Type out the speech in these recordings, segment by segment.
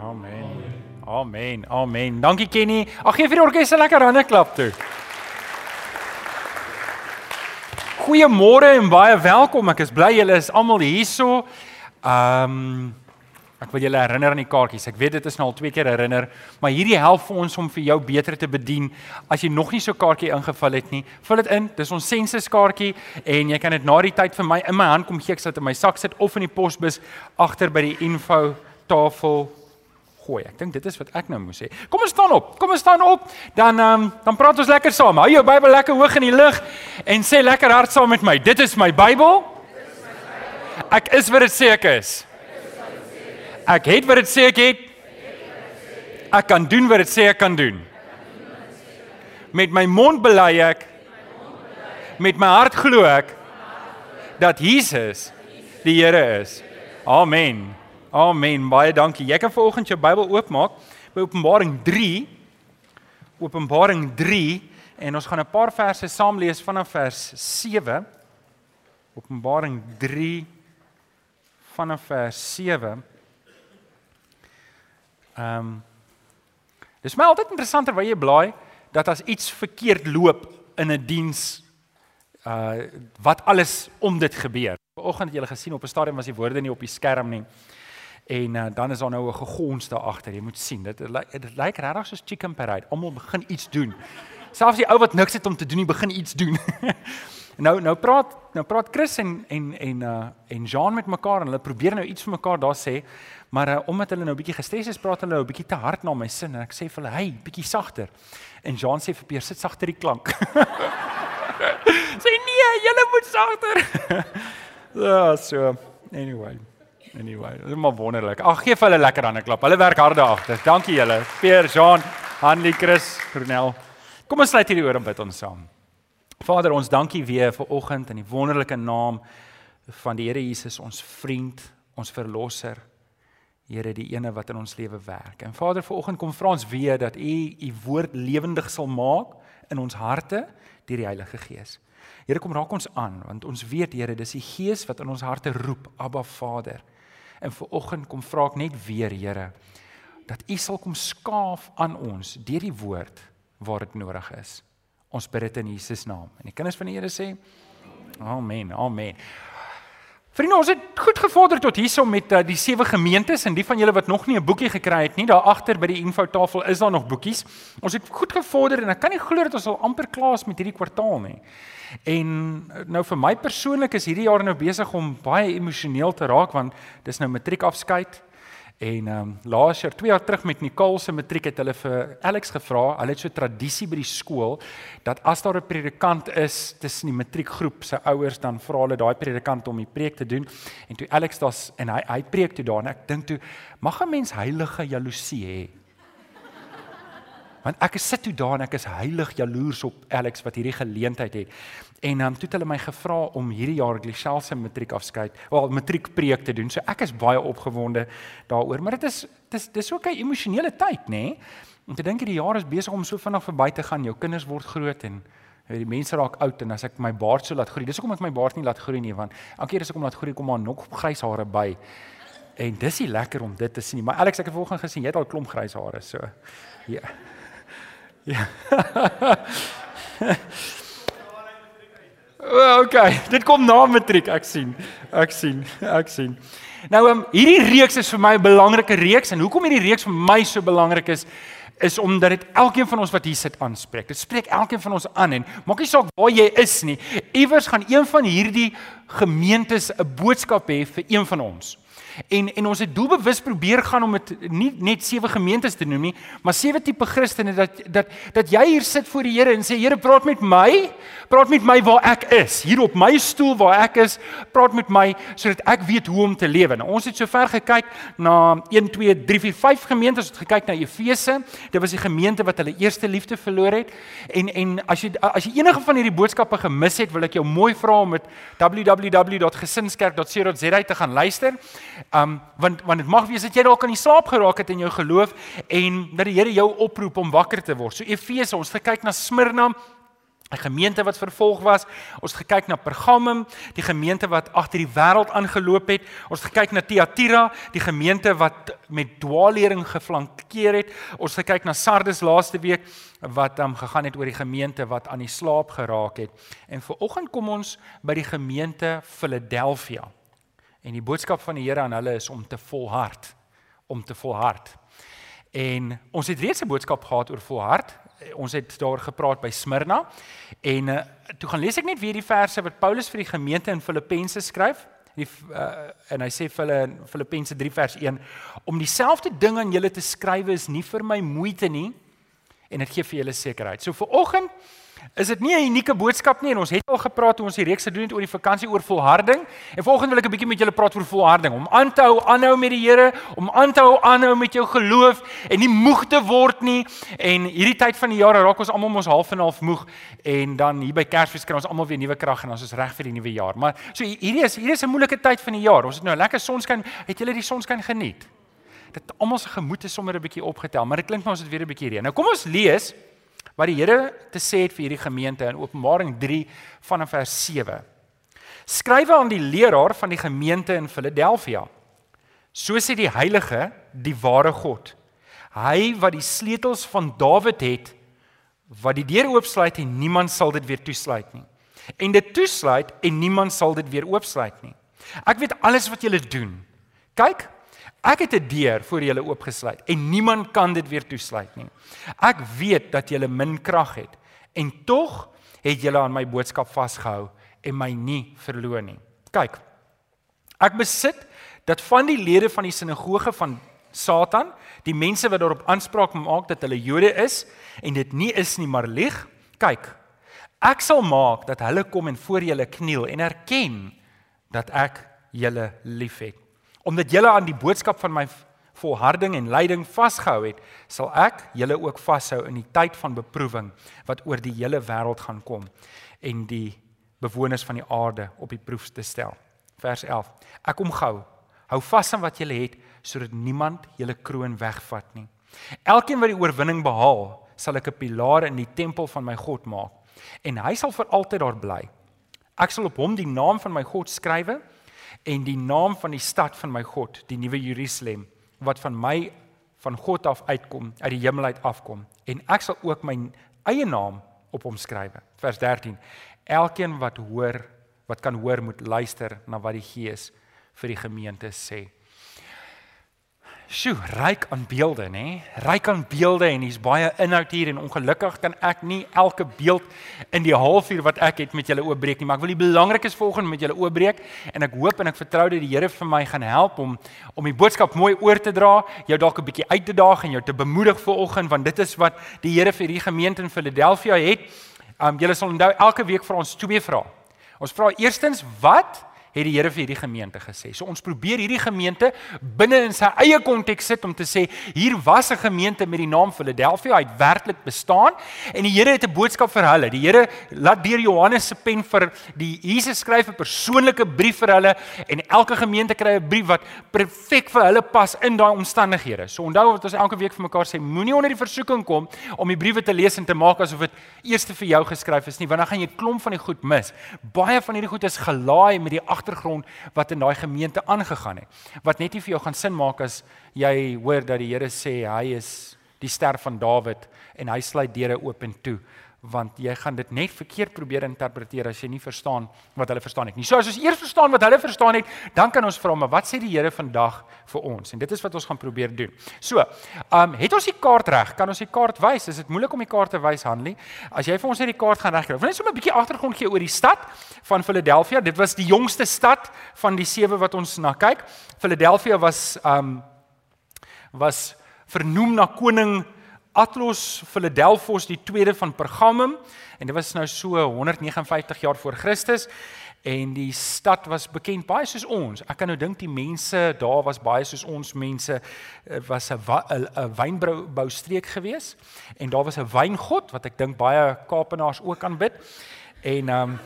Amen. Amen. Amen. Dankie Kenny. Ag gee vir die orkes 'n lekker hande klap toe. Goeiemôre en baie welkom. Ek is bly julle is almal hierso. Ehm um, ek wil julle herinner aan die kaartjies. Ek weet dit is nou al twee keer herinner, maar hierdie help vir ons om vir jou beter te bedien. As jy nog nie so kaartjie ingevul het nie, vul dit in. Dis ons sensus kaartjie en jy kan dit na die tyd vir my in my hand kom gee. Ek sit in my sak sit of in die posbus agter by die info tafel gooi. Ek dink dit is wat ek nou moet sê. Kom ons staan op. Kom ons staan op. Dan um, dan praat ons lekker saam. Hou jou Bybel lekker hoog in die lug en sê lekker hard saam met my. Dit is my Bybel. Ek is wat dit sê ek is. Ek het wat dit sê ek het. Ek kan doen wat dit sê ek kan doen. Met my mond bely ek met my hart glo ek dat Jesus die Here is. Amen. Amen. Baie dankie. Jy kan vanoggend jou Bybel oopmaak by Openbaring 3. Openbaring 3 en ons gaan 'n paar verse saam lees vanaf vers 7. Openbaring 3 vanaf vers 7. Ehm um, Dis my altyd interessanter waar jy blaai dat as iets verkeerd loop in 'n diens uh wat alles om dit gebeur. Vanoggend het julle gesien op 'n stadium was die woorde nie op die skerm nie. En uh, dan is daar nou 'n gegons daar agter. Jy moet sien, dit dit lyk regtig soos chicken parade. Almal begin iets doen. Selfs die ou wat niks het om te doen, hy begin iets doen. nou nou praat nou praat Chris en en en uh en Jean met mekaar en hulle probeer nou iets vir mekaar daar sê. Maar uh, omdat hulle nou 'n bietjie gestres is, praat hulle nou 'n bietjie te hard na my sin en ek sê vir hulle, "Hey, bietjie sagter." En Jean sê vir Peer, "Sit sagter die klank." sê nee, jy moet sagter. ja, so anyway. Anyway, dit is maar wonderlik. Ag, gee vir hulle lekker aan 'n klap. Hulle werk hard daaragter. Dankie julle. Peer, Jean, Hanlie, Chris, Cornel. Kom ons sluit hierdie oor om bid ons saam. Vader, ons dankie weer vir oggend in die wonderlike naam van die Here Jesus, ons vriend, ons verlosser. Here, die ene wat in ons lewe werk. En Vader, vir oggend kom vra ons weer dat U U woord lewendig sal maak in ons harte deur die Heilige Gees. Here, kom raak ons aan want ons weet Here, dis die Gees wat in ons harte roep, Abba Vader. En vir oggend kom vra ek net weer, Here, dat U sal kom skaaf aan ons deur die woord waar dit nodig is. Ons bid dit in Jesus naam. En die kinders van die Here sê: Amen. Amen. Vriende, ons het goed gevorder tot hierso met uh, die sewe gemeentes en die van julle wat nog nie 'n boekie gekry het nie, daar agter by die infotafel is daar nog boekies. Ons het goed gevorder en ek kan nie glo dat ons al amper klaar is met hierdie kwartaal nie. En nou vir my persoonlik is hierdie jaar nou besig om baie emosioneel te raak want dis nou matriekafskeid. En ehm um, laas jaar, 2 jaar terug met Nicole se matriek het hulle vir Alex gevra, hulle het so tradisie by die skool dat as daar 'n predikant is tussen die matriekgroep se ouers dan vra hulle daai predikant om die preek te doen. En toe Alex daas en hy hy preek toe daar en ek dink toe mag 'n mens heilige jaloesie hê Want ek sit toe daar en ek is heilig jaloers op Alex wat hierdie geleentheid het. En dan um, toe het hulle my gevra om hierdie jaar Glishel se matriek afskeid, wel matriek preek te doen. So ek is baie opgewonde daaroor, maar dit is dis dis ook 'n emosionele tyd, nê? Nee? Om te dink hierdie jaar is besig om so vinnig verby te gaan. Jou kinders word groot en weet die mense raak oud en as ek my baard so laat groei, dis hoekom ek my baard nie laat groei nie, want elke keer as ek hom laat groei kom maar nog grys hare by. En dis nie lekker om dit te sien nie. Maar Alex, ek het vanoggend gesien jy het al klomp grys hare, so. Ja. Ja. Oké, okay. dit kom na matriek, ek sien. Ek sien. Ek sien. Nou, um, hierdie reeks is vir my 'n belangrike reeks en hoekom hierdie reeks vir my so belangrik is is omdat dit elkeen van ons wat hier sit aanspreek. Dit spreek elkeen van ons aan en maak nie saak waar jy is nie. Iewers gaan een van hierdie gemeentes 'n boodskap hê vir een van ons. En en ons het doelbewus probeer gaan om dit nie net sewe gemeentes te noem nie, maar sewe tipe Christene dat dat dat jy hier sit voor die Here en sê Here, praat met my, praat met my waar ek is, hier op my stoel waar ek is, praat met my sodat ek weet hoe om te lewe. Nou ons het sover gekyk na 1 2 3 4 5 gemeentes, ons het gekyk na Efese. Dit was die gemeente wat hulle eerste liefde verloor het. En en as jy as jy enige van hierdie boodskappe gemis het, wil ek jou mooi vra om met www.gesinskerk.co.za te gaan luister. Um want want dit mag wees dat jy dalk aan die slaap geraak het in jou geloof en dat die Here jou oproep om wakker te word. So Efese, ons kyk na Smyrna 'n gemeente wat vervolg was. Ons gekyk na Pergamum, die gemeente wat agter die wêreld aangeloop het. Ons gekyk na Thyatira, die gemeente wat met dwaallering geflankeer het. Ons gekyk na Sardes laaste week wat um, gegaan het oor die gemeente wat aan die slaap geraak het. En viroggend kom ons by die gemeente Philadelphia. En die boodskap van die Here aan hulle is om te volhard, om te volhard. En ons het reeds 'n boodskap gehad oor volhard ons het daar gepraat by Smyrna en uh, toe gaan lees ek net weer die verse wat Paulus vir die gemeente in Filippense skryf. Die uh, en hy sê vir hulle in Filippense 3 vers 1 om dieselfde ding aan julle te skrywe is nie vir my moeite nie en dit gee vir julle sekerheid. So vir oggend is dit nie 'n unieke boodskap nie? En ons het al gepraat hoe ons die reeks gedoen het oor die vakansie oor volharding. En volgende wil ek 'n bietjie met julle praat oor volharding. Om aan te hou aanhou met die Here. Om aan te hou aanhou met jou geloof. En nie moeg te word nie. En hierdie tyd van die jaar raak ons almal ons half en half moeg. En dan hier by Kersfees kry ons almal weer nuwe krag en ons is reg vir die nuwe jaar. Maar so hierdie is hierdie is 'n moeilike tyd van die jaar. Ons het nou lekker sonskyn. Het julle die sonskyn geniet? Dit almal se gemoed is sommer 'n bietjie opgetel maar dit klink vir ons dit weer 'n bietjie reën. Nou kom ons lees wat die Here te sê het vir hierdie gemeente in Openbaring 3 vanaf vers 7. Skrywe aan die leraar van die gemeente in Philadelphia. So sê die Heilige, die ware God. Hy wat die sleutels van Dawid het wat die deur oopsluit en niemand sal dit weer toesluit nie. En dit toesluit en niemand sal dit weer oopsluit nie. Ek weet alles wat julle doen. Kyk, Ek het 'n deur vir julle oopgesluit en niemand kan dit weer toesluit nie. Ek weet dat julle min krag het en tog het julle aan my boodskap vasgehou en my nie verloon nie. Kyk. Ek besit dat van die lede van die sinagoge van Satan, die mense wat daarop aanspraak maak dat hulle Jode is en dit nie is nie maar lieg. Kyk. Ek sal maak dat hulle kom en voor julle kniel en erken dat ek julle liefhet. Omdat julle aan die boodskap van my volharding en lyding vasgehou het, sal ek julle ook vashou in die tyd van beproewing wat oor die hele wêreld gaan kom en die bewoners van die aarde op die proef te stel. Vers 11. Ek kom gou. Hou vas aan wat julle het sodat niemand julle kroon wegvat nie. Elkeen wat die oorwinning behaal, sal ek 'n pilaar in die tempel van my God maak en hy sal vir altyd daar bly. Ek sal op hom die naam van my God skrywe en die naam van die stad van my God, die nuwe Jerusalem, wat van my van God af uitkom, uit die hemel uit afkom, en ek sal ook my eie naam op hom skrywe. Vers 13. Elkeen wat hoor, wat kan hoor, moet luister na wat die Gees vir die gemeente sê. Sjoe, ryk aan beelde, nê? Ryk aan beelde en hier's baie inhoud hier en ongelukkig kan ek nie elke beeld in die halfuur wat ek het met julle oopbreek nie, maar ek wil die belangrikes volgende met julle oopbreek en ek hoop en ek vertrou dat die Here vir my gaan help om om die boodskap mooi oor te dra, jou dalk 'n bietjie uit te daag en jou te bemoedig vir oggend want dit is wat die Here vir hierdie gemeente in Philadelphia het. Um julle sal onthou elke week vir ons twee vrae. Ons vra eerstens wat het die Here vir hierdie gemeente gesê. So ons probeer hierdie gemeente binne in sy eie konteks sit om te sê hier was 'n gemeente met die naam Philadelphia, hy het werklik bestaan en die Here het 'n boodskap vir hulle. Die Here laat deur Johannes se pen vir die Jesus skryf 'n persoonlike brief vir hulle en elke gemeente kry 'n brief wat perfek vir hulle pas in daai omstandighede. So onthou wat ons elke week vir mekaar sê, moenie onder die versoeking kom om die briewe te lees en te maak asof dit eers vir jou geskryf is nie, want dan gaan jy klomp van die goed mis. Baie van hierdie goed is gelaai met die agtergrond wat in daai gemeente aangegaan het. Wat net nie vir jou gaan sin maak as jy hoor dat die Here sê hy is die ster van Dawid en hy sluit deure oop en toe want jy gaan dit net verkeerd probeer interpreteer as jy nie verstaan wat hulle verstaan het nie. So as ons eers verstaan wat hulle verstaan het, dan kan ons vra maar wat sê die Here vandag vir ons? En dit is wat ons gaan probeer doen. So, ehm um, het ons die kaart reg? Kan ons die kaart wys? Is dit moeilik om die kaart te wys, Hanlie? As jy vir ons net die kaart gaan regkry. Wil net so 'n bietjie agtergrond gee oor die stad van Philadelphia. Dit was die jongste stad van die sewe wat ons na kyk. Philadelphia was ehm um, was vernoem na koning Atlos Philadelphos die tweede van Pergamum en dit was nou so 159 jaar voor Christus en die stad was bekend baie soos ons. Ek kan nou dink die mense daar was baie soos ons mense was 'n 'n wynbou streek gewees en daar was 'n wyngod wat ek dink baie Kaapenaars ook aanbid. En ehm um,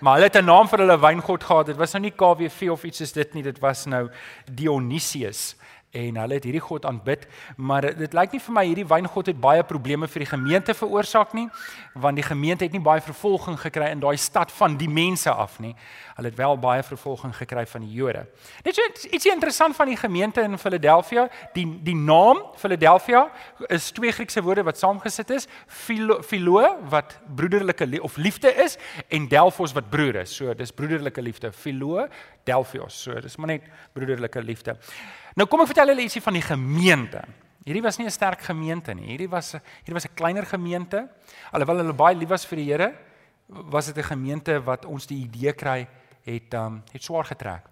maar hulle het 'n naam vir hulle wyngod gehad. Dit was nou nie KWV of iets soos dit nie, dit was nou Dionysius en hulle het hierdie God aanbid, maar dit lyk nie vir my hierdie wyngod het baie probleme vir die gemeente veroorsaak nie, want die gemeente het nie baie vervolging gekry in daai stad van die mense af nie. Hulle het wel baie vervolging gekry van die Jode. Net so ietsie interessant van die gemeente in Philadelphia, die die naam Philadelphia is twee Griekse woorde wat saamgesit is, philo, philo wat broederlike of liefde is en delphos wat broer is. So dis broederlike liefde, philo, delphios. So dis maar net broederlike liefde. Nou kom ek vertel julle ietsie van die gemeente. Hierdie was nie 'n sterk gemeente nie. Hierdie was hierdie was 'n kleiner gemeente. Alhoewel hulle baie lief was vir die Here, was dit 'n gemeente wat ons die idee kry het um het swaar getrek.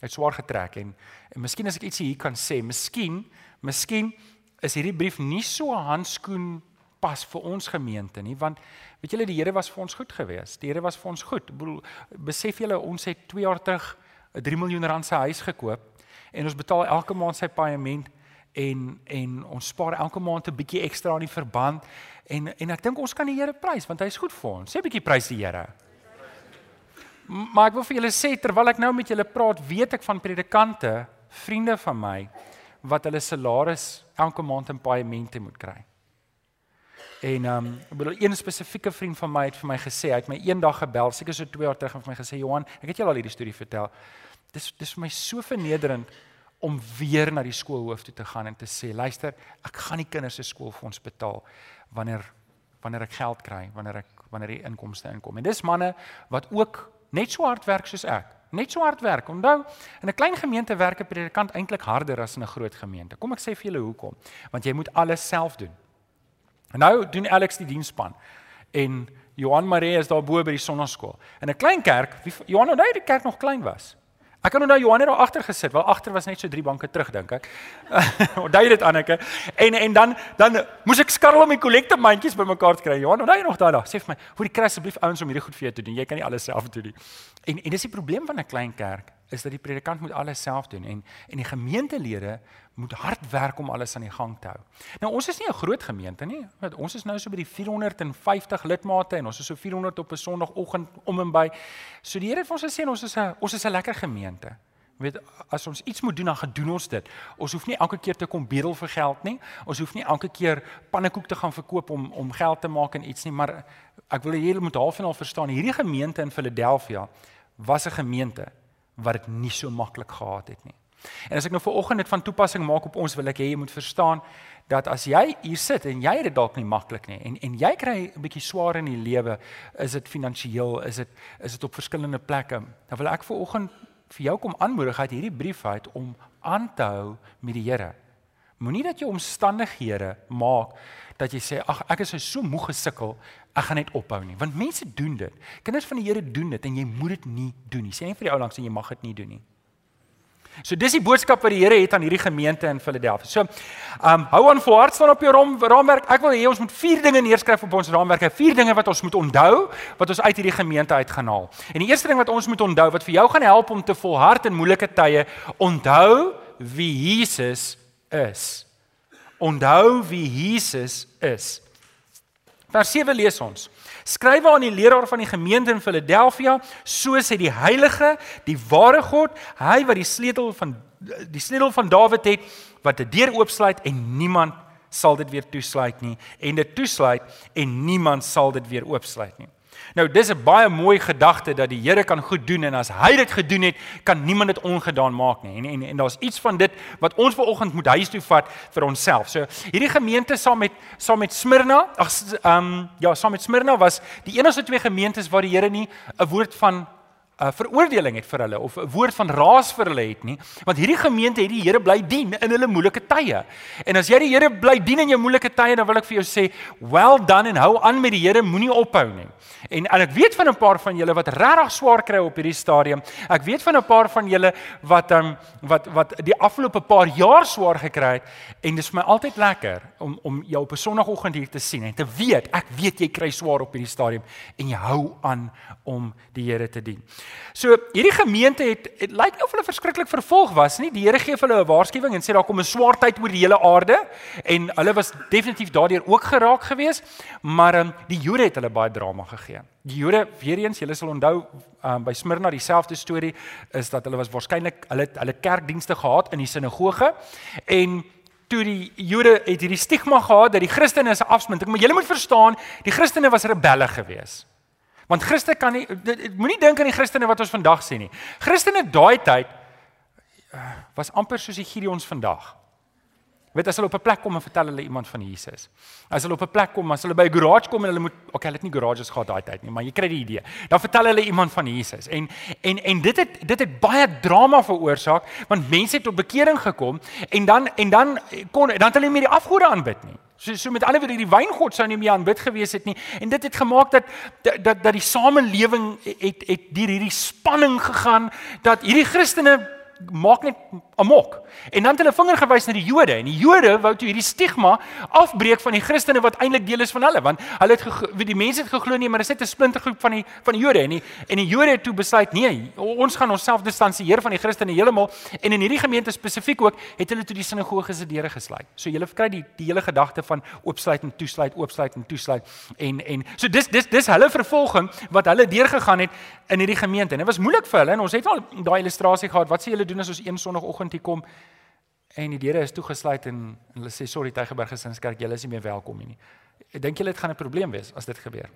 Het swaar getrek en, en miskien as ek ietsie hier kan sê, miskien, miskien is hierdie brief nie so 'n handskoen pas vir ons gemeente nie, want weet julle die Here was vir ons goed geweest. Die Here was vir ons goed. Ek bedoel, besef julle ons het 2 jaar terug 'n 3 miljoen rand se huis gekoop en ons betaal elke maand sy paaiement en en ons spaar elke maand 'n bietjie ekstra aan die verband en en ek dink ons kan die Here prys want hy is goed vir ons. Sê 'n bietjie prys die Here. Maar ek wil vir julle sê terwyl ek nou met julle praat, weet ek van predikante, vriende van my wat hulle salaris elke maand in paaimente moet kry. En um, ek bedoel een spesifieke vriend van my het vir my gesê, hy het my eendag gebel, seker so 2 jaar terug en vir my gesê, "Johan, ek het jou al hierdie storie vertel. Dis dis vir my so vernederend om weer na die skoolhoof toe te gaan en te sê, luister, ek gaan nie kinders se skoolfonds betaal wanneer wanneer ek geld kry, wanneer ek wanneer die inkomste inkom. En dis manne wat ook net so hard werk soos ek. Net so hard werk. Onthou, in 'n klein gemeente werk 'n predikant eintlik harder as in 'n groot gemeente. Kom ek sê vir julle hoekom? Want jy moet alles self doen. En nou doen Alex die diensspan en Johan Maree is daar bo by die sonnaskool. In 'n klein kerk, Johan onthou die kerk nog klein was. Ek kan onthou Johan het daar agter gesit, wel agter was net so drie banke terug dink ek. onthou dit Anneke. En en dan dan moes ek skarrel om die kollekte mandjies bymekaar te kry. Johan, onthou jy nog daai dag? Sê vir my, hoe die kry asseblief ouens om hierdie goed vir jou te doen. Jy kan nie alles self doen nie. En en dis die probleem van 'n klein kerk is dat die predikant moet alles self doen en en die gemeentelede moet hard werk om alles aan die gang te hou. Nou ons is nie 'n groot gemeente nie. Want ons is nou so by die 450 lidmate en ons is so 400 op 'n Sondagoggend om en by. So die Here het vir ons gesê ons is 'n ons is 'n lekker gemeente. Weet as ons iets moet doen dan gedoen ons dit. Ons hoef nie elke keer te kom bedel vir geld nie. Ons hoef nie elke keer pannekoek te gaan verkoop om om geld te maak en iets nie, maar ek wil hê julle moet half en al verstaan, hierdie gemeente in Philadelphia was 'n gemeente wat dit nie so maklik gehad het nie. En as ek nou vir oggend dit van toepassing maak op ons, wil ek hê jy moet verstaan dat as jy hier sit en jy het dit dalk nie maklik nie en en jy kry 'n bietjie swaar in die lewe, is dit finansiëel, is dit is dit op verskillende plekke, dan wil ek vir oggend vir jou kom aanmoedig uit hierdie brief uit om aan te hou met die Here. Moenie dat jou omstandighede maak dat jy sê ag ek is so moeg gesukkel, ek gaan net ophou nie. Want mense doen dit. Kinders van die Here doen dit en jy moet dit nie doen nie. Sê nie vir die ou langs en jy mag dit nie doen nie. So dis die boodskap wat die Here het aan hierdie gemeente in Philadelphia. So, ehm um, hou aan volhard staan op jou raamwerk. Ek wil hê ons moet vier dinge neerskryf op ons raamwerk. Vier dinge wat ons moet onthou wat ons uit hierdie gemeente uit gaan haal. En die eerste ding wat ons moet onthou wat vir jou gaan help om te volhard in moeilike tye, onthou wie Jesus is. Onthou wie Jesus is. Vers 7 lees ons. Skrywe aan die leraar van die gemeente in Philadelphia, so sê die heilige, die ware God, hy wat die sleutel van die sleutel van Dawid het wat 'n deur oopsluit en niemand sal dit weer toesluit nie en dit toesluit en niemand sal dit weer oopsluit nie. Nou dis 'n baie mooi gedagte dat die Here kan goed doen en as hy dit gedoen het, kan niemand dit ongedaan maak nie. En en, en daar's iets van dit wat ons ver oggend moet huis toe vat vir onsself. So hierdie gemeente saam met saam met Smyrna, ag ehm um, ja, saam met Smyrna was die enigste twee gemeentes waar die Here nie 'n woord van uh, veroordeling het vir hulle of 'n woord van raas vir hulle het nie want hierdie gemeente het die Here bly dien in hulle moeilike tye. En as jy die Here bly dien in jou moeilike tye dan wil ek vir jou sê well done en hou aan met die Here moenie ophou nie. En en ek weet van 'n paar van julle wat regtig swaar kry op hierdie stadium. Ek weet van 'n paar van julle wat um, wat wat die afgelope paar jaar swaar gekry het en dit is vir my altyd lekker om om jou op 'n sonoggend hier te sien en te weet ek weet jy kry swaar op hierdie stadium en jy hou aan om die Here te dien. So hierdie gemeente het dit lyk of hulle verskriklik vervolg was, nie? Die Here gee vir hulle 'n waarskuwing en sê daar kom 'n swaar tyd oor die hele aarde en hulle was definitief daardeur ook geraak geweest, maar um, die Jode het hulle baie drama gegee. Die Jode, weer eens, julle sal onthou um, by Smyrna dieselfde storie is dat hulle was waarskynlik hulle hulle kerkdienste gehad in die sinagoge en toe die Jode het hierdie stigma gehad dat die Christene is 'n afsminting, maar julle moet verstaan, die Christene was rebelle geweest. Want Christen kan nie moenie dink aan die Christene wat ons vandag sien nie. Christene daai tyd eh, was amper soos die Gideons vandag. Weet as hulle op 'n plek kom en vertel hulle iemand van Jesus. As hulle op 'n plek kom, as hulle by 'n garage kom en hulle moet okay, hulle het nie garages gehad daai tyd nie, maar jy kry die idee. Dan vertel hulle iemand van Jesus. En en en dit het dit het baie drama veroorsaak want mense het tot bekering gekom en dan en dan kon dan het hulle nie meer die afgode aanbid nie. So so met ander woorde die wyngod sou nie meer aanbid gewees het nie. En dit het gemaak dat dat dat die samelewing het het deur hierdie spanning gegaan dat hierdie Christene maak net amok. En dan het hulle vinger gewys na die Jode en die Jode wou toe hierdie stigma afbreek van die Christene wat eintlik deel is van hulle want hulle het wie die mense het geglo nee maar dit is net 'n splintergroep van die van die Jode en die en die Jode het toe besluit nee ons gaan onsself distansieer van die Christene heeltemal en in hierdie gemeente spesifiek ook het hulle toe die sinagoge se deure gesluit. So jy kry die die hele gedagte van oopsluit en toesluit, oopsluit en toesluit en en so dis dis dis hulle vervolging wat hulle deurgegaan het in hierdie gemeente. En dit was moeilik vir hulle en ons het al daai illustrasie gehad. Wat sê julle doen as ons een sonoggend hier kom en die deure is toegesluit en, en hulle sê sorry Tygerberg Gesinskerk, julle is nie meer welkom hier nie. Ek dink julle dit gaan 'n probleem wees as dit gebeur.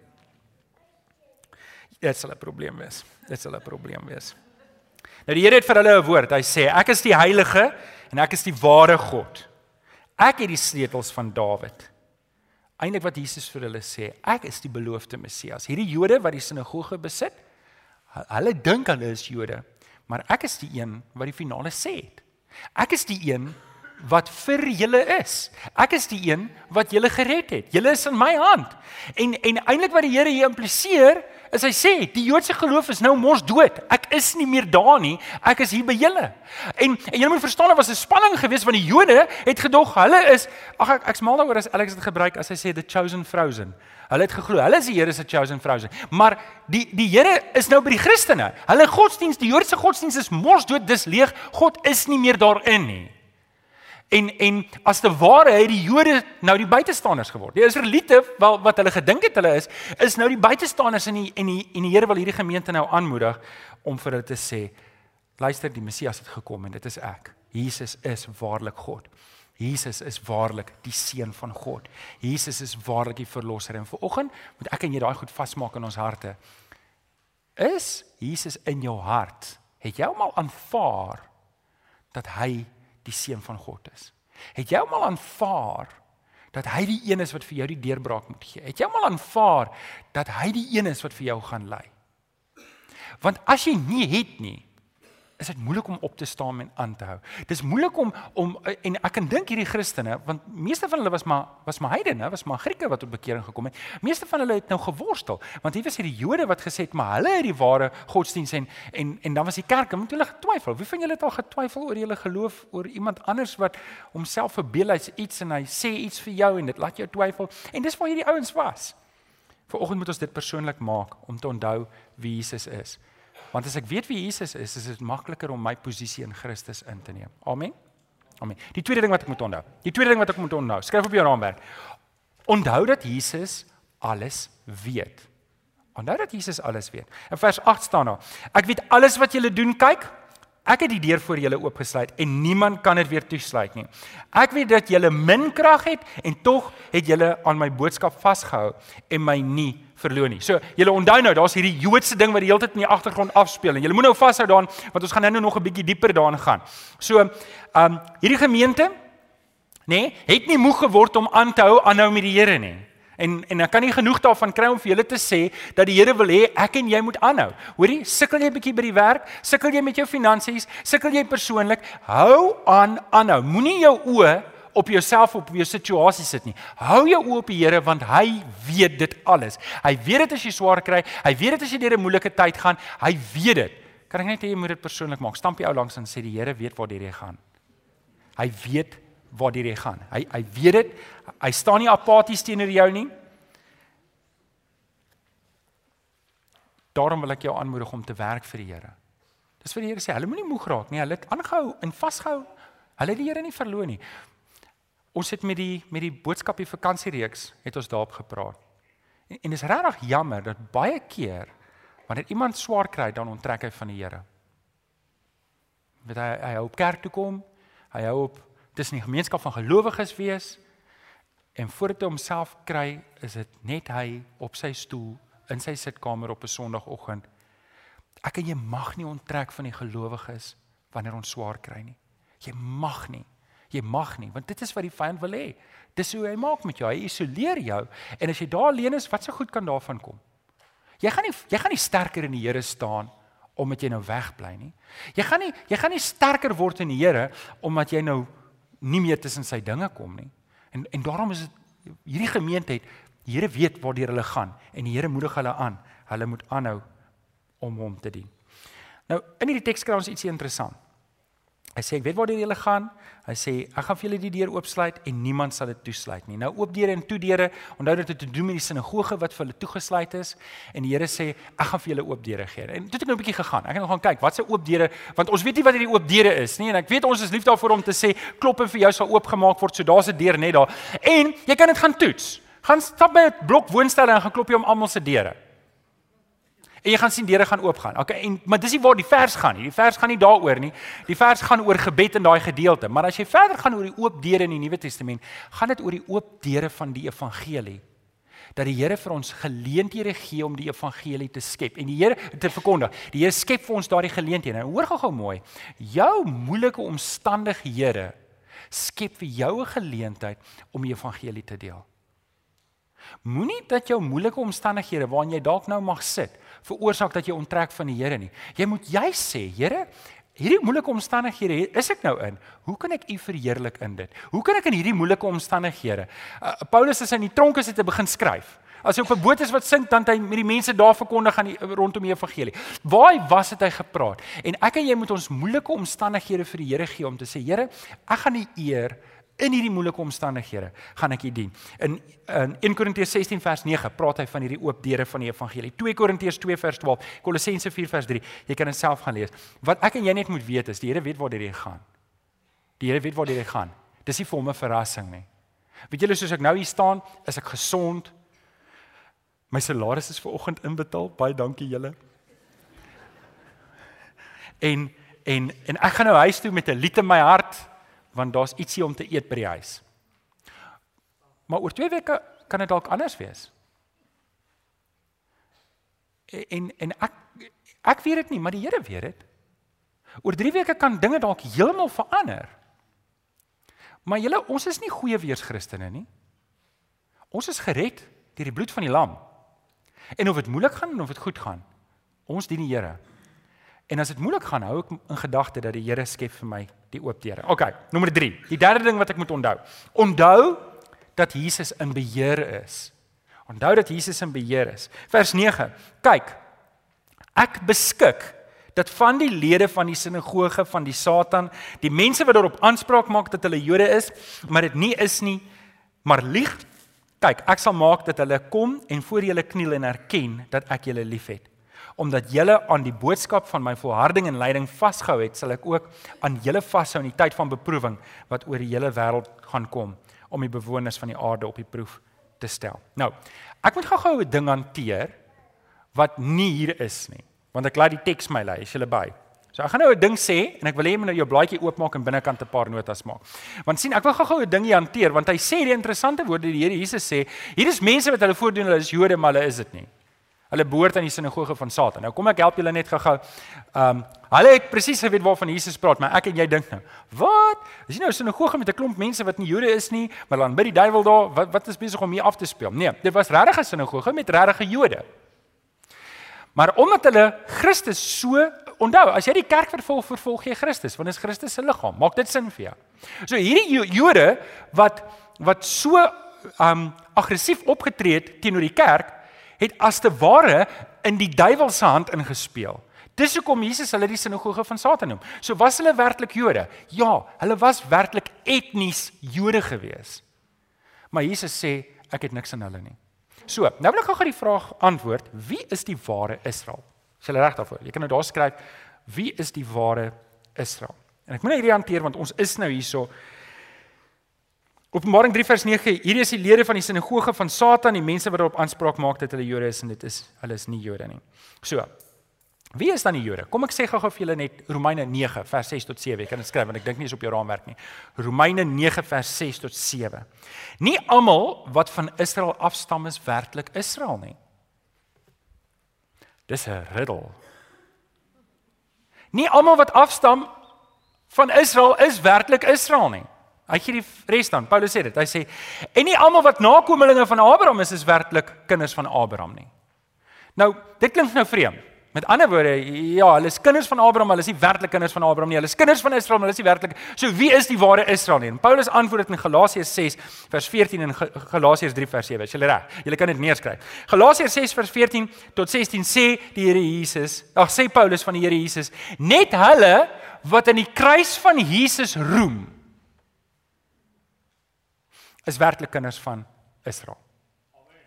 Dit sal 'n probleem wees. Dit sal 'n probleem wees. Nou die Here het vir hulle 'n woord. Hy sê ek is die heilige en ek is die ware God. Ek het die sleutels van Dawid. Eindelik wat Jesus vir hulle sê, ek is die beloofde Messias. Hierdie Jode wat die sinagoge besit, hulle dink hulle is Jode, maar ek is die een wat die finale sê het. Ek is die een wat vir julle is. Ek is die een wat julle gered het. Julle is in my hand. En en eintlik wat die Here hier impliseer, is hy sê die Joodse geloof is nou mos dood. Ek is nie meer daar nie. Ek is hier by julle. En en julle moet verstaan daar was 'n spanning geweest want die Jode het gedog hulle is ag ek ek's mal daaroor as Alex dit gebruik as hy sê the chosen frozen. Hulle het geglo hulle is die Here se chosen frozen. Maar die die Here is nou by die Christene. Hulle godsdienst, die Joodse godsdienst is mos dood, dis leeg. God is nie meer daarin nie. En en as te ware het die Jode nou die buitestanders geword. Die Israeliete wat wat hulle gedink het hulle is, is nou die buitestanders in die en die en die Here wil hierdie gemeente nou aanmoedig om vir hulle te sê: Luister, die Messias het gekom en dit is ek. Jesus is waarlik God. Jesus is waarlik die seun van God. Jesus is waarlik die verlosser en vanoggend moet ek en jy daai goed vasmaak in ons harte. Is Jesus in jou hart? Het jy hom al aanvaar dat hy die seun van God is. Het jy hom al aanvaar dat hy die een is wat vir jou die deurbraak moet gee? Het jy hom al aanvaar dat hy die een is wat vir jou gaan lei? Want as jy nie het nie, is dit moeilik om op te staan en aan te hou. Dis moeilik om om en ek kan dink hierdie Christene, want meeste van hulle was maar was maar heidene, was maar Grieke wat tot bekering gekom het. Meeste van hulle het nou geworstel, want hier was hierdie Jode wat gesê het maar hulle het die ware godsdiens en en en dan was die kerk, en hulle getwyfel. Wie van julle het al getwyfel oor julle geloof oor iemand anders wat homself verbeel hy's iets en hy sê iets vir jou en dit laat jou twyfel. En dis waar hierdie ouens was. Vanoggend moet ons dit persoonlik maak om te onthou wie Jesus is. Want as ek weet wie Jesus is, is dit makliker om my posisie in Christus in te neem. Amen. Amen. Die tweede ding wat ek moet onthou. Die tweede ding wat ek moet onthou. Skryf op jou raamwerk. Onthou dat Jesus alles weet. Onthou dat Jesus alles weet. In vers 8 staan daar: Ek weet alles wat julle doen. Kyk, ek het die deur vir julle oopgesluit en niemand kan dit weer toesluit nie. Ek weet dat julle min krag het en tog het julle aan my boodskap vasgehou en my nie verloor nie. So, julle onthou nou, daar's hierdie Joodse ding wat die hele tyd in die agtergrond afspeel en julle moet nou vashou daaraan want ons gaan nou nog 'n bietjie dieper daarin gaan. So, ehm um, hierdie gemeente nê, nee, het nie moeg geword om aan te hou aanhou met die Here nie. En en ek kan nie genoeg daarvan kry om vir julle te sê dat die Here wil hê ek en jy moet aanhou. Hoorie, sukkel jy 'n bietjie by die werk? Sukkel jy met jou finansies? Sukkel jy persoonlik? Hou aan aanhou. Moenie jou oë op jouself op jou situasie sit nie. Hou jou oë op die Here want hy weet dit alles. Hy weet dit as jy swaar kry, hy weet dit as jy deur 'n moeilike tyd gaan, hy weet dit. Kan ek net hê jy moet dit persoonlik maak. Stamp jy ou langs en sê die Here weet waar jy gaan. Hy weet waar jy gaan. Hy hy weet dit. Hy staan nie apaties teenoor jou nie. Daarom wil ek jou aanmoedig om te werk vir die Here. Dis vir die Here sê, hulle moenie moeg raak nie. Hulle het aangehou en vasgehou. Hulle het die Here nie verloor nie. Ons het met die met die boodskapie vakansiereeks het ons daarop gepraat. En, en dis regtig jammer dat baie keer wanneer iemand swaar kry, dan onttrek hy van die Here. Weet hy hy hou op kerk toe kom, hy hou op tussen die gemeenskap van gelowiges wees en voordat hy homself kry, is dit net hy op sy stoel in sy sitkamer op 'n Sondagoggend. Ek en jy mag nie onttrek van die gelowiges wanneer ons swaar kry nie. Jy mag nie. Jy mag nie, want dit is wat die vyand wil hê. Dis hoe hy maak met jou. Hy isoleer jou en as jy daar alleen is, wat se so goed kan daarvan kom? Jy gaan nie jy gaan nie sterker in die Here staan omdat jy nou wegbly nie. Jy gaan nie jy gaan nie sterker word in die Here omdat jy nou nie meer tussen sy dinge kom nie. En en daarom is dit hierdie gemeenskap Die Here weet waartoe hulle gaan en die Here moedig hulle aan. Hulle moet aanhou om hom te dien. Nou in hierdie teks kry ons ietsie interessant. Hy sê ek weet waar julle gaan. Hy sê ek gaan vir julle die deur oopsluit en niemand sal dit toesluit nie. Nou oop deure en toe deure, onthou dit het te doen met die sinagoge wat vir hulle toegesluit is en die Here sê ek gaan vir julle oop deure gee. En toe het ek nou 'n bietjie gegaan. Ek het nou gaan kyk wat se oop deure want ons weet nie wat hierdie oop deure is nie en ek weet ons is lief daarvoor om te sê klop en vir jou sal oopgemaak word. So daar's 'n deur net daar. En jy kan dit gaan toets. Gaan stap by 'n blok woonstelle en gaan klop jy om almal se deure. En jy gaan sien deure gaan oopgaan. Okay, en maar dis nie waar die vers gaan nie. Die vers gaan nie daaroor nie. Die vers gaan oor gebed in daai gedeelte. Maar as jy verder gaan oor die oop deure in die Nuwe Testament, gaan dit oor die oop deure van die evangelie. Dat die Here vir ons geleenthede gee om die evangelie te skep en die Here te verkondig. Die Here skep vir ons daardie geleenthede. Nou hoor gou-gou mooi. Jou moeilike omstandighede skep vir jou 'n geleentheid om die evangelie te deel. Moenie dat jou moeilike omstandighede waarin jy dalk nou mag sit, veroorsaak dat jy onttrek van die Here nie. Jy moet jy sê, Here, hierdie moeilike omstandighede is ek nou in. Hoe kan ek U verheerlik in dit? Hoe kan ek in hierdie moeilike omstandighede? Uh, Paulus is in die tronk as hy te begin skryf. As hy op 'n boot is wat sink, dan hy met die mense daar verkondig aan die rondom die evangelie. Waar was dit hy gepraat? En ek en jy moet ons moeilike omstandighede vir die Here gee om te sê, Here, ek gaan U eer in hierdie moeilike omstandighede gaan ek u dien. In in 1 Korintiërs 16 vers 9 praat hy van hierdie oop deure van die evangelie. 2 Korintiërs 2 vers 12, Kolossense 4 vers 3. Jy kan dit self gaan lees. Wat ek en jy net moet weet is die Here weet waar dit gaan. Die Here weet waar dit gaan. Dis nie vir hom 'n verrassing nie. Weet julle soos ek nou hier staan, is ek gesond. My salaris is ver oggend inbetaal. Baie dankie julle. En en en ek gaan nou huis toe met 'n lied in my hart want daar's ietsie om te eet by die huis. Maar oor 2 weke kan dit dalk anders wees. En en ek ek weet dit nie, maar die Here weet dit. Oor 3 weke kan dinge dalk heeltemal verander. Maar julle, ons is nie goeie weers Christene nie. Ons is gered deur die bloed van die lam. En of dit moeilik gaan of dit goed gaan, ons dien die Here. En as dit moeilik gaan, hou ek in gedagte dat die Here skep vir my die oop deure. OK, nommer 3. Die derde ding wat ek moet onthou. Onthou dat Jesus in beheer is. Onthou dat Jesus in beheer is. Vers 9. Kyk. Ek beskik dat van die lede van die sinagoge van die Satan, die mense wat daarop aanspraak maak dat hulle Jode is, maar dit nie is nie, maar lieg. Kyk, ek sal maak dat hulle kom en voor julle kniel en erken dat ek julle liefhet omdat julle aan die boodskap van my volharding en lyding vasgehou het, sal ek ook aan julle vashou in die tyd van beproewing wat oor die hele wêreld gaan kom om die bewoners van die aarde op die proef te stel. Nou, ek moet gou-gou 'n ding hanteer wat nie hier is nie, want ek laat die teks my lei, is julle by. So ek gaan nou 'n ding sê en ek wil hê jy moet nou jou blaadjie oopmaak en binnekant 'n paar notas maak. Want sien, ek wil gou-gou 'n ding hier hanteer want hy sê die interessante woorde die Here Jesus sê, hier is mense wat hulle voordoen hulle is Jode, maar hulle is dit nie. Hulle behoort aan die sinagoge van Satan. Nou kom ek help julle net gou-gou. Ehm um, hulle het presies geweet waarvan Jesus praat, maar ek en jy dink nou, wat? Is jy nou 'n sinagoge met 'n klomp mense wat nie Jode is nie, maar dan by die duiwel daar, wat wat is besig om hier af te speel? Nee, dit was regtig 'n sinagoge met regtige Jode. Maar omdat hulle Christus so onthou, as jy die kerk vervolg, vervolg jy Christus, want is Christus se liggaam. Maak dit sin vir jou? So hierdie Jode wat wat so ehm um, aggressief opgetree het teenoor die kerk het as te ware in die duiwel se hand ingespeel. Dis hoekom Jesus hulle die sinagoge van Satan noem. So was hulle werklik Jode? Ja, hulle was werklik etnies Jode gewees. Maar Jesus sê ek het niks aan hulle nie. So, nou wil ek gou-gou die vraag antwoord, wie is die ware Israel? Is jy reg daarvoor? Jy kan nou daar skryf, wie is die ware Israel? En ek moet nou hierdie hanteer want ons is nou hierso Openbaring 3 vers 9, hierdie is die lede van die sinagoge van Satan, die mense wat daarop aanspraak maak dat hulle Jode is en dit is hulle is nie Jode nie. So, Wie is dan die Jode? Kom ek sê gou-gou vir julle net Romeine 9 vers 6 tot 7. Ek kan dit skryf want ek dink nie is op jou raamwerk nie. Romeine 9 vers 6 tot 7. Nie almal wat van Israel afstam is werklik Israel nie. Dis 'n riddel. Nie almal wat afstam van Israel is werklik Israel nie. Hy gee die res dan. Paulus sê dit. Hy sê en nie almal wat nakommelinge van Abraham is is werklik kinders van Abraham nie. Nou, dit klink nou vreemd. Met ander woorde, ja, hulle is kinders van Abraham, hulle is nie werklik kinders van Abraham nie. Hulle is kinders van Israel, maar hulle is nie werklik. So wie is die ware Israel nie? En Paulus antwoord dit in Galasiërs 6 vers 14 en Galasiërs 3 vers 7. Is julle reg? Julle kan dit neerskryf. Galasiërs 6 vers 14 tot 16 sê die Here Jesus, ag sê Paulus van die Here Jesus, net hulle wat in die kruis van Jesus roem is werklik kinders van Israel.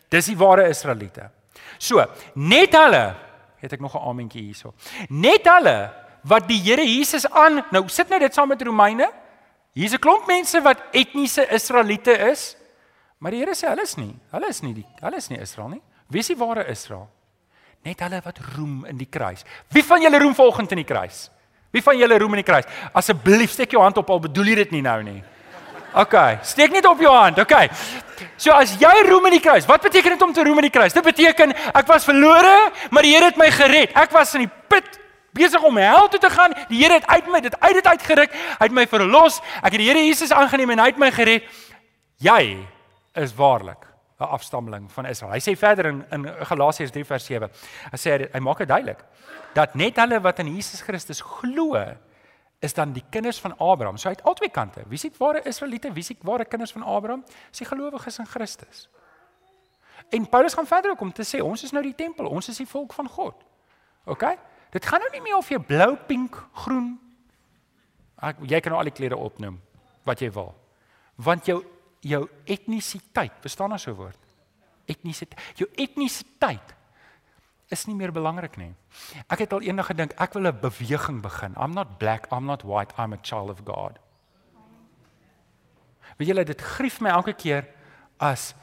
Dis die ware Israeliete. So, net hulle het ek nog 'n amentjie hierso. Net hulle wat die Here Jesus aan, nou sit nou dit saam met Romeine. Hier's 'n klomp mense wat etniese Israeliete is, maar die Here sê hulle is nie. Hulle is nie die hulle is nie Israel nie. Wie is die ware Israel? Net hulle wat roem in die kruis. Wie van julle roem volgens in die kruis? Wie van julle roem in die kruis? Asseblief steek jou hand op al bedoel jy dit nie nou nie. OK, steek net op jou hand. OK. So as jy roem in die kruis, wat beteken dit om te roem in die kruis? Dit beteken ek was verlore, maar die Here het my gered. Ek was in die put besig om hel toe te gaan. Die Here het uit my dit uit dit uitgeruk. Hy het my verlos. Ek het die Here Jesus aangeneem en hy het my gered. Jy is waarlik 'n afstammeling van Israel. Hy sê verder in in Galasiërs 3 vers 7. Hy sê hy, hy maak dit duidelik dat net hulle wat in Jesus Christus glo is dan die kinders van Abraham. So uit albei kante. Wie sê ware Israeliete, wie sê ware kinders van Abraham? Dis die gelowiges in Christus. En Paulus gaan verder ook om te sê ons is nou die tempel, ons is die volk van God. OK? Dit gaan nou nie meer of jy blou, pink, groen. Ek jy kan nou al die kleure opnoem wat jy wil. Want jou jou etnisiteit, verstaan as so 'n woord? Etnisiteit. Jou etnisiteit is nie meer belangrik nie. Ek het al eendag gedink ek wil 'n beweging begin. I'm not black, I'm not white, I'm a child of God. Weet julle dit grief my elke keer as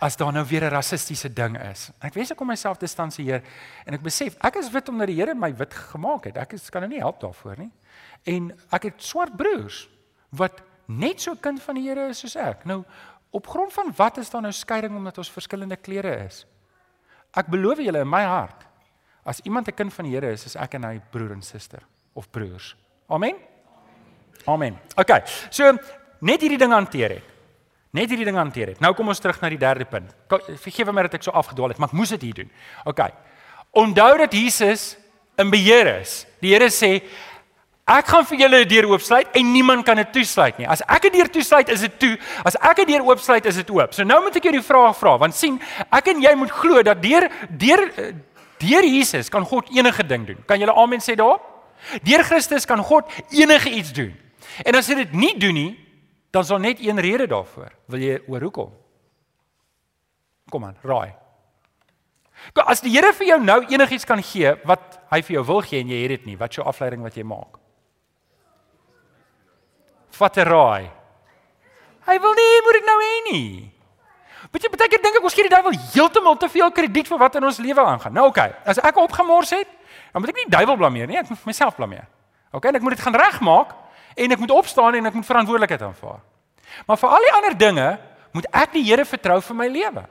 as daar nou weer 'n rassistiese ding is. Ek wens ek kon myself distansieer en ek besef ek is wit omdat die Here my wit gemaak het. Ek is, kan nou nie help daarvoor nie. En ek het swart broers wat net so kind van die Here is soos ek. Nou op grond van wat is daar nou skeiding omdat ons verskillende kleure is? Ek beloof julle in my hart, as iemand 'n kind van die Here is, is ek en hy broer en suster of broers. Amen. Amen. OK. So net hierdie ding hanteer het. Net hierdie ding hanteer het. Nou kom ons terug na die derde punt. Vergewe my dat ek so afgedwaal het, maar ek moes dit hier doen. OK. Onthou dat Jesus in beheer is. Die Here sê Ek gaan vir julle 'n deur oopsluit en niemand kan dit toesluit nie. As ek 'n deur toesluit, is dit toe. As ek 'n deur oopsluit, is dit oop. So nou moet ek jou die vraag vra, want sien, ek en jy moet glo dat deur deur deur Jesus kan God enige ding doen. Kan julle amen sê daar? Deur Christus kan God enige iets doen. En as hy dit nie doen nie, dan is daar net een rede daarvoor. Wil jy oor hoekom? Kom aan, raai. As die Here vir jou nou enigiets kan gee wat hy vir jou wil gee en jy het dit nie, wat is jou afleiding wat jy maak? Vat 'n raai. Hy wil nie moet dit nou hê nie. Weet jy, baie keer dink ek ons gee die duiwel heeltemal te veel krediet vir wat in ons lewe aangaan. Nou okay, as ek opgemors het, dan moet ek nie die duiwel blameer nie, ek moet myself blameer. OK, en ek moet dit gaan regmaak en ek moet opstaan en ek moet verantwoordelikheid aanvaar. Maar vir al die ander dinge moet ek die Here vertrou vir my lewe.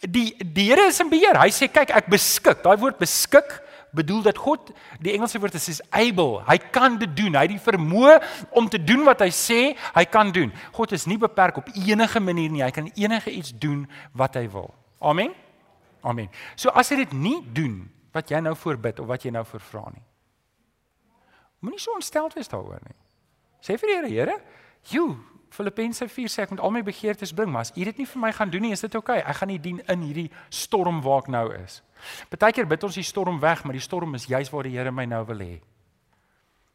Die die Here is in beheer. Hy sê kyk, ek beskik. Daai woord beskik bedoel dat God die Engelse woord is is able. Hy kan dit doen. Hy het die vermoë om te doen wat hy sê hy kan doen. God is nie beperk op enige manier nie. Hy kan enige iets doen wat hy wil. Amen. Amen. So as hy dit nie doen wat jy nou voorbid of wat jy nou vervra nie. Moenie so ontsteld wees daaroor nie. Sê vir die Here, Here, "Jo, Filippense 4 sê ek moet al my begeertes bring, maar as U dit nie vir my gaan doen nie, is dit oukei. Okay. Ek gaan nie dien in hierdie storm waar ek nou is. Partykeer bid ons die storm weg, maar die storm is juis waar die Here my nou wil hê.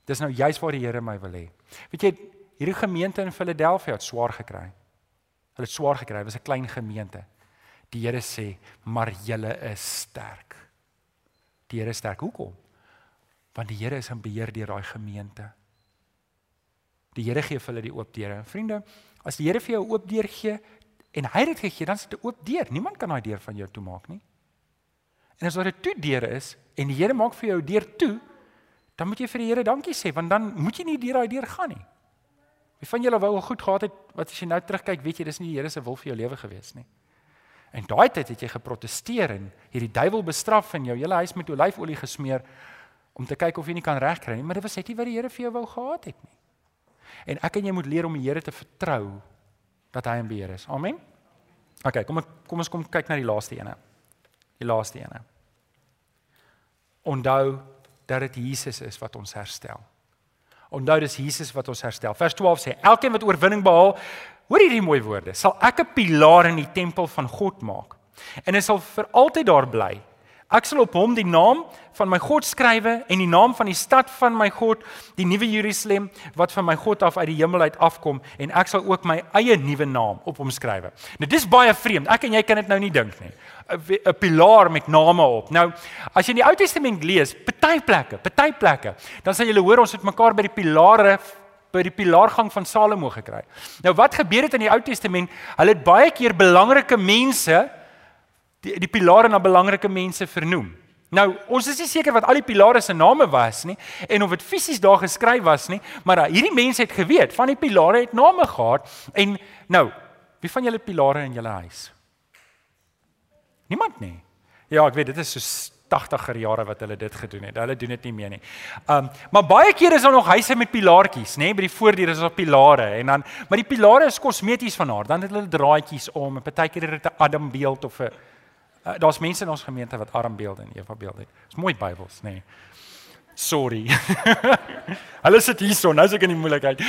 Dis nou juis waar die Here my wil hê. Weet jy, hierdie gemeente in Philadelphia het swaar gekry. Hulle het swaar gekry, was 'n klein gemeente. Die Here sê, "Maar julle is sterk." Die Here is sterk. Hoekom? Want die Here is in beheer deur daai gemeente. Die Here gee vir hulle die oop deure. Vriende, as die Here vir jou 'n oop deur gee en hy het dit gegee, dan is dit 'n oop deur. Niemand kan daai deur van jou toemaak nie. En as daar 'n toe deure is en die Here maak vir jou deur toe, dan moet jy vir die Here dankie sê want dan moet jy nie deur daai deur gaan nie. Wie van julle wou al goed gehad het wat as jy nou terugkyk, weet jy dis nie die Here se wil vir jou lewe gewees nie. En daai tyd het jy geprotesteer en hierdie duiwel bestraf en jou hele huis met olyfolie gesmeer om te kyk of jy nie kan regkry nie, maar dit was net nie wat die Here vir jou wou gehad het nie. En ek en jy moet leer om die Here te vertrou dat hy in beheer is. Amen. OK, kom ek kom ons kom kyk na die laaste ene. Die laaste ene. Onthou dat dit Jesus is wat ons herstel. Onthou dis Jesus wat ons herstel. Vers 12 sê: Elkeen wat oorwinning behaal, hoor hierdie mooi woorde, sal ek 'n pilaar in die tempel van God maak. En hy sal vir altyd daar bly. Ek sal op hom die naam van my God skrywe en die naam van die stad van my God, die nuwe Jerusalem wat van my God af uit die hemel uit afkom en ek sal ook my eie nuwe naam op hom skrywe. Nou dis baie vreemd. Ek en jy kan dit nou nie dink nie. 'n Pilaar met name op. Nou, as jy in die Ou Testament lees, party plekke, party plekke, dan sal jy hoor ons het mekaar by die pilare by die pilaargang van Salomo gekry. Nou wat gebeur het in die Ou Testament? Hulle het baie keer belangrike mense die die pilare na belangrike mense vernoem. Nou, ons is nie seker wat al die pilare se name was nie en of dit fisies daar geskryf was nie, maar hierdie mense het geweet van die pilare het name gehad en nou, wie van julle pilare in julle huis? Niemand nie. Ja, ek weet dit is so 80er jare wat hulle dit gedoen het. Hulle doen dit nie meer nie. Um maar baie kere is daar nog huise met pilaartjies, nê, by die voordeur is daar pilare en dan maar die pilare is kosmeties van haar. Dan het hulle draadjies om en partykeer het dit 'n Adam beeld of 'n Uh, Daar's mense in ons gemeente wat armbeelde en Eva beelde het. Dis mooi Bybels, nê. Nee. Sorry. Hulle sit hierso, nou is ek in die moeilikheid.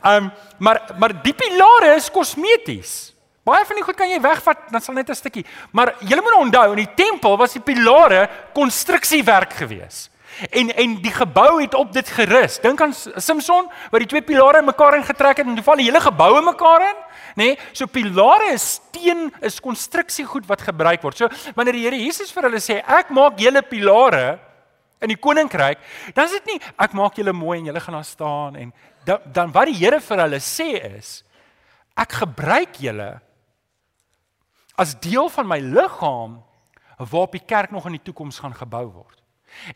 um maar maar die pilare is kosmeties. Baie van die goed kan jy wegvat, dan sal net 'n stukkie. Maar jy moet onthou, in die tempel was die pilare konstruksiewerk geweest. En en die gebou het op dit gerus. Dink aan Samson wat die twee pilare mekaar ingetrek het en toe val die hele gebou in mekaar in nê? Nee? So pilare is steen, is konstruksiegoed wat gebruik word. So wanneer die Here Jesus vir hulle sê ek maak julle pilare in die koninkryk, dan is dit nie ek maak julle mooi en julle gaan daar staan en dan, dan wat die Here vir hulle sê is ek gebruik julle as deel van my liggaam waarop die kerk nog in die toekoms gaan gebou word.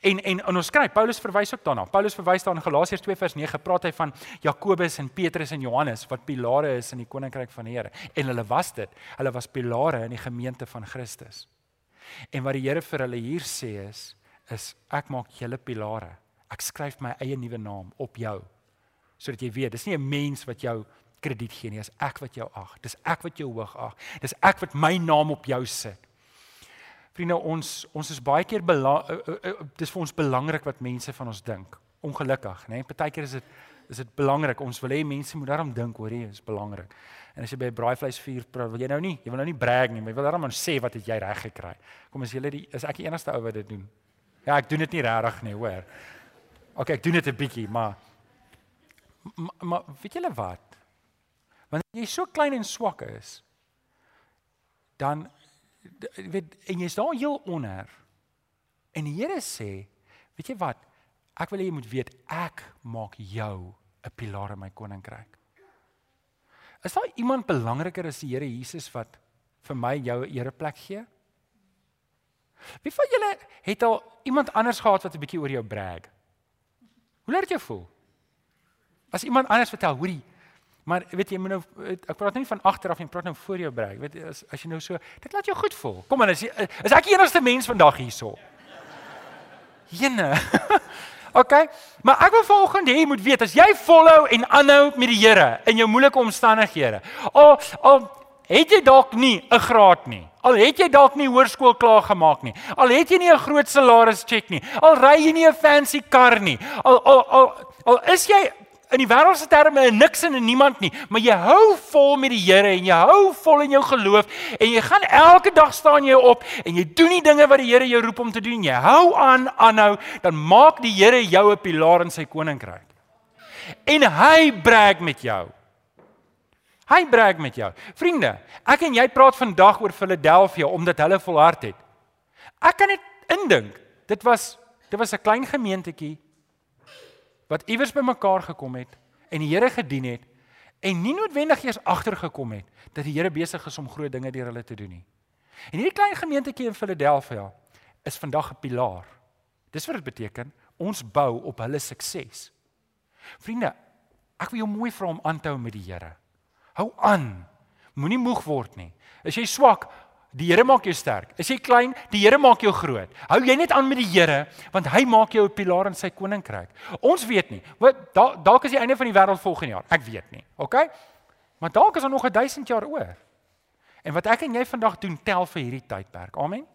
En en en ons skryf Paulus verwys ook daarna. Paulus verwys daar in Galasiërs 2 vers 9 praat hy van Jakobus en Petrus en Johannes wat pilare is in die koninkryk van die Here. En hulle was dit. Hulle was pilare in die gemeente van Christus. En wat die Here vir hulle hier sê is is ek maak julle pilare. Ek skryf my eie nuwe naam op jou. Sodat jy weet, dis nie 'n mens wat jou krediet gee nie, dis ek wat jou ag. Dis ek wat jou hoog ag. Dis ek wat my naam op jou sit. Vriende, ons ons is baie keer belang uh, uh, uh, dis vir ons belangrik wat mense van ons dink. Ongelukkig, né? Nee? Partykeer is dit is dit belangrik. Ons wil hê mense moet daarom dink, hoor jy, is belangrik. En as jy by 'n braaivleisvuur praat, wil jy nou nie, jy wil nou nie brag nie, maar jy wil daarom sê wat het jy reg gekry. Kom as jy die is ek die enigste ou wat dit doen. Ja, ek doen dit nie regtig nie, hoor. OK, ek doen dit 'n bietjie, maar maar, maar weet julle wat? Wanneer jy so klein en swak is, dan weet en jy's daar heel onder. En die Here sê, weet jy wat? Ek wil hê jy moet weet ek maak jou 'n pilaar in my koninkryk. Is daar iemand belangriker as die Here Jesus wat vir my jou 'n ereplek gee? Wie van julle het al iemand anders gehad wat 'n bietjie oor jou brag? Hoe laat dit jou voel? As iemand anders vertel, hoorie, Maar weet jy, jy moet nou ek praat nie van agteraf nie, ek praat nou voor jou breek. Weet as as jy nou so, dit laat jou goed voel. Kom aan, is jy, is ek die enigste mens vandag hierso? Jene. OK. Maar ek wil vanoggend hê jy moet weet as jy volhou en aanhou met die Here in jou moeilike omstandighede. Al al het jy dalk nie 'n graad nie. Al het jy dalk nie hoërskool klaar gemaak nie. Al het jy nie 'n groot salaris check nie. Al ry jy nie 'n fancy kar nie. Al al al, al is jy in die wêreldse terme 'n niks en 'n niemand nie, maar jy hou vol met die Here en jy hou vol in jou geloof en jy gaan elke dag staan jy op en jy doen die dinge wat die Here jou roep om te doen. Jy hou aan aanhou, dan maak die Here jou 'n pilaar in sy koninkryk. En hy brag met jou. Hy brag met jou. Vriende, ek en jy praat vandag oor Philadelphia omdat hulle volhard het. Ek kan net indink, dit was dit was 'n klein gemeentetjie wat iewers bymekaar gekom het en die Here gedien het en nie noodwendig eers agtergekom het dat die Here besig is om groot dinge deur hulle te doen nie. En hierdie klein gemeentetjie in Philadelphia is vandag 'n pilaar. Dis wat dit beteken, ons bou op hulle sukses. Vriende, ek wil jou mooi vra om aan te hou met die Here. Hou aan. Moenie moeg word nie. As jy swak, die Here maak jou sterk. As jy klein, die Here maak jou groot. Hou jy net aan met die Here, want hy maak jou 'n pilaar in sy koninkryk. Ons weet nie. Wat dalk is die einde van die wêreld volgende jaar. Ek weet nie. OK? Maar dalk is daar nog 'n 1000 jaar oor. En wat ek en jy vandag doen, tel vir hierdie tydperk. Amen.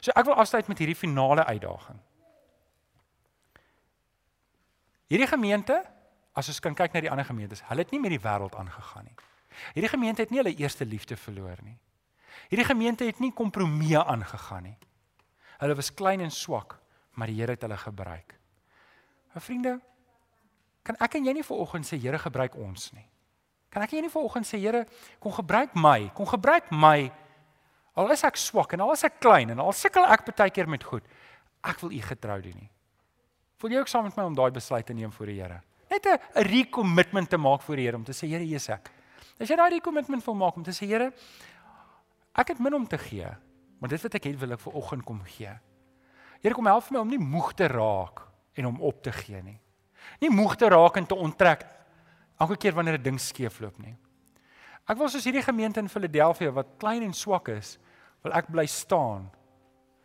So ek wil afsluit met hierdie finale uitdaging. Hierdie gemeente, as ons kan kyk na die ander gemeentes, hulle het nie met die wêreld aangegaan nie. Hierdie gemeente het nie hulle eerste liefde verloor nie. Hierdie gemeente het nie kompromieë aangegaan nie. Hulle was klein en swak, maar die Here het hulle gebruik. My vriende, kan ek en jy nie vanoggend sê Here gebruik ons nie? Kan ek nie vanoggend sê Here, kom gebruik my, kom gebruik my. Al is ek swak en al is ek klein en al sukkel ek baie keer met goed, ek wil U getrou doen nie. Voel jy ook saam met my om daai besluit te neem voor die Here? Net 'n recommitment te maak voor die Here om te sê Here, is ek. As jy daai recommitment wil maak om te sê Here, ek het min om te gee, maar dit wat ek het wil ek vir oggend kom gee. Here kom help my om nie moeg te raak en om op te gee nie. Nie moeg te raak en te onttrek elke keer wanneer 'n ding skeefloop nie. Ek wil soos hierdie gemeente in Philadelphia wat klein en swak is, wil ek bly staan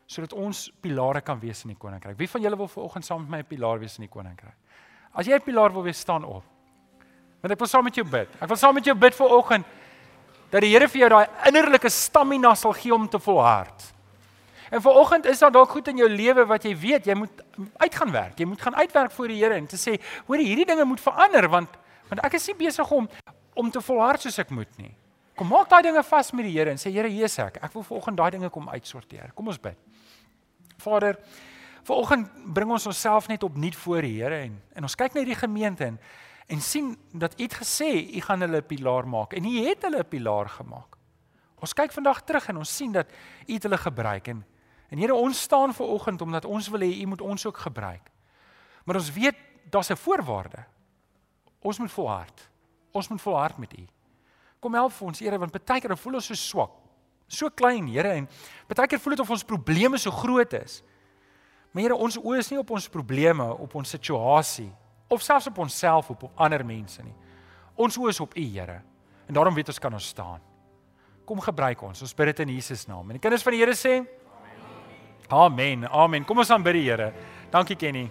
sodat ons pilare kan wees in die koninkryk. Wie van julle wil vanoggend saam met my 'n pilaar wees in die koninkryk? As jy 'n pilaar wil wees, staan op. Want ek wil saam met jou bid. Ek wil saam met jou bid vanoggend dat die Here vir jou daai innerlike stamina sal gee om te volhard. En vanoggend is daar dalk goed in jou lewe wat jy weet jy moet uitgaan werk. Jy moet gaan uitwerk voor die Here en te sê, hoor hierdie dinge moet verander want Want ek is nie besig om om te volhard soos ek moet nie. Kom maak daai dinge vas met die Here en sê Here, hier is ek. Ek wil vanoggend daai dinge kom uitsorteer. Kom ons bid. Vader, vanoggend bring ons onsself net opnuut voor die Here en en ons kyk na hierdie gemeente en en sien dat U het gesê U gaan hulle 'n pilaar maak en U het hulle 'n pilaar gemaak. Ons kyk vandag terug en ons sien dat U het hulle gebruik en en Here, ons staan vanoggend omdat ons wil hê U moet ons ook gebruik. Maar ons weet daar's 'n voorwaarde. Ons moet volhard. Ons moet volhard met U. Kom help vir ons, Here, want baie keer voel ons so swak. So klein, Here, en baie keer voel dit of ons probleme so groot is. Maar Here, ons oë is nie op ons probleme, op ons situasie of selfs op onsself of op ander mense nie. Ons oë is op U, Here. En daarom weet ons kan ons staan. Kom gebruik ons. Ons bid dit in Jesus naam. En die kinders van die Here sê Amen. Amen. Amen. Kom ons aanbid die Here. Dankie Kenny.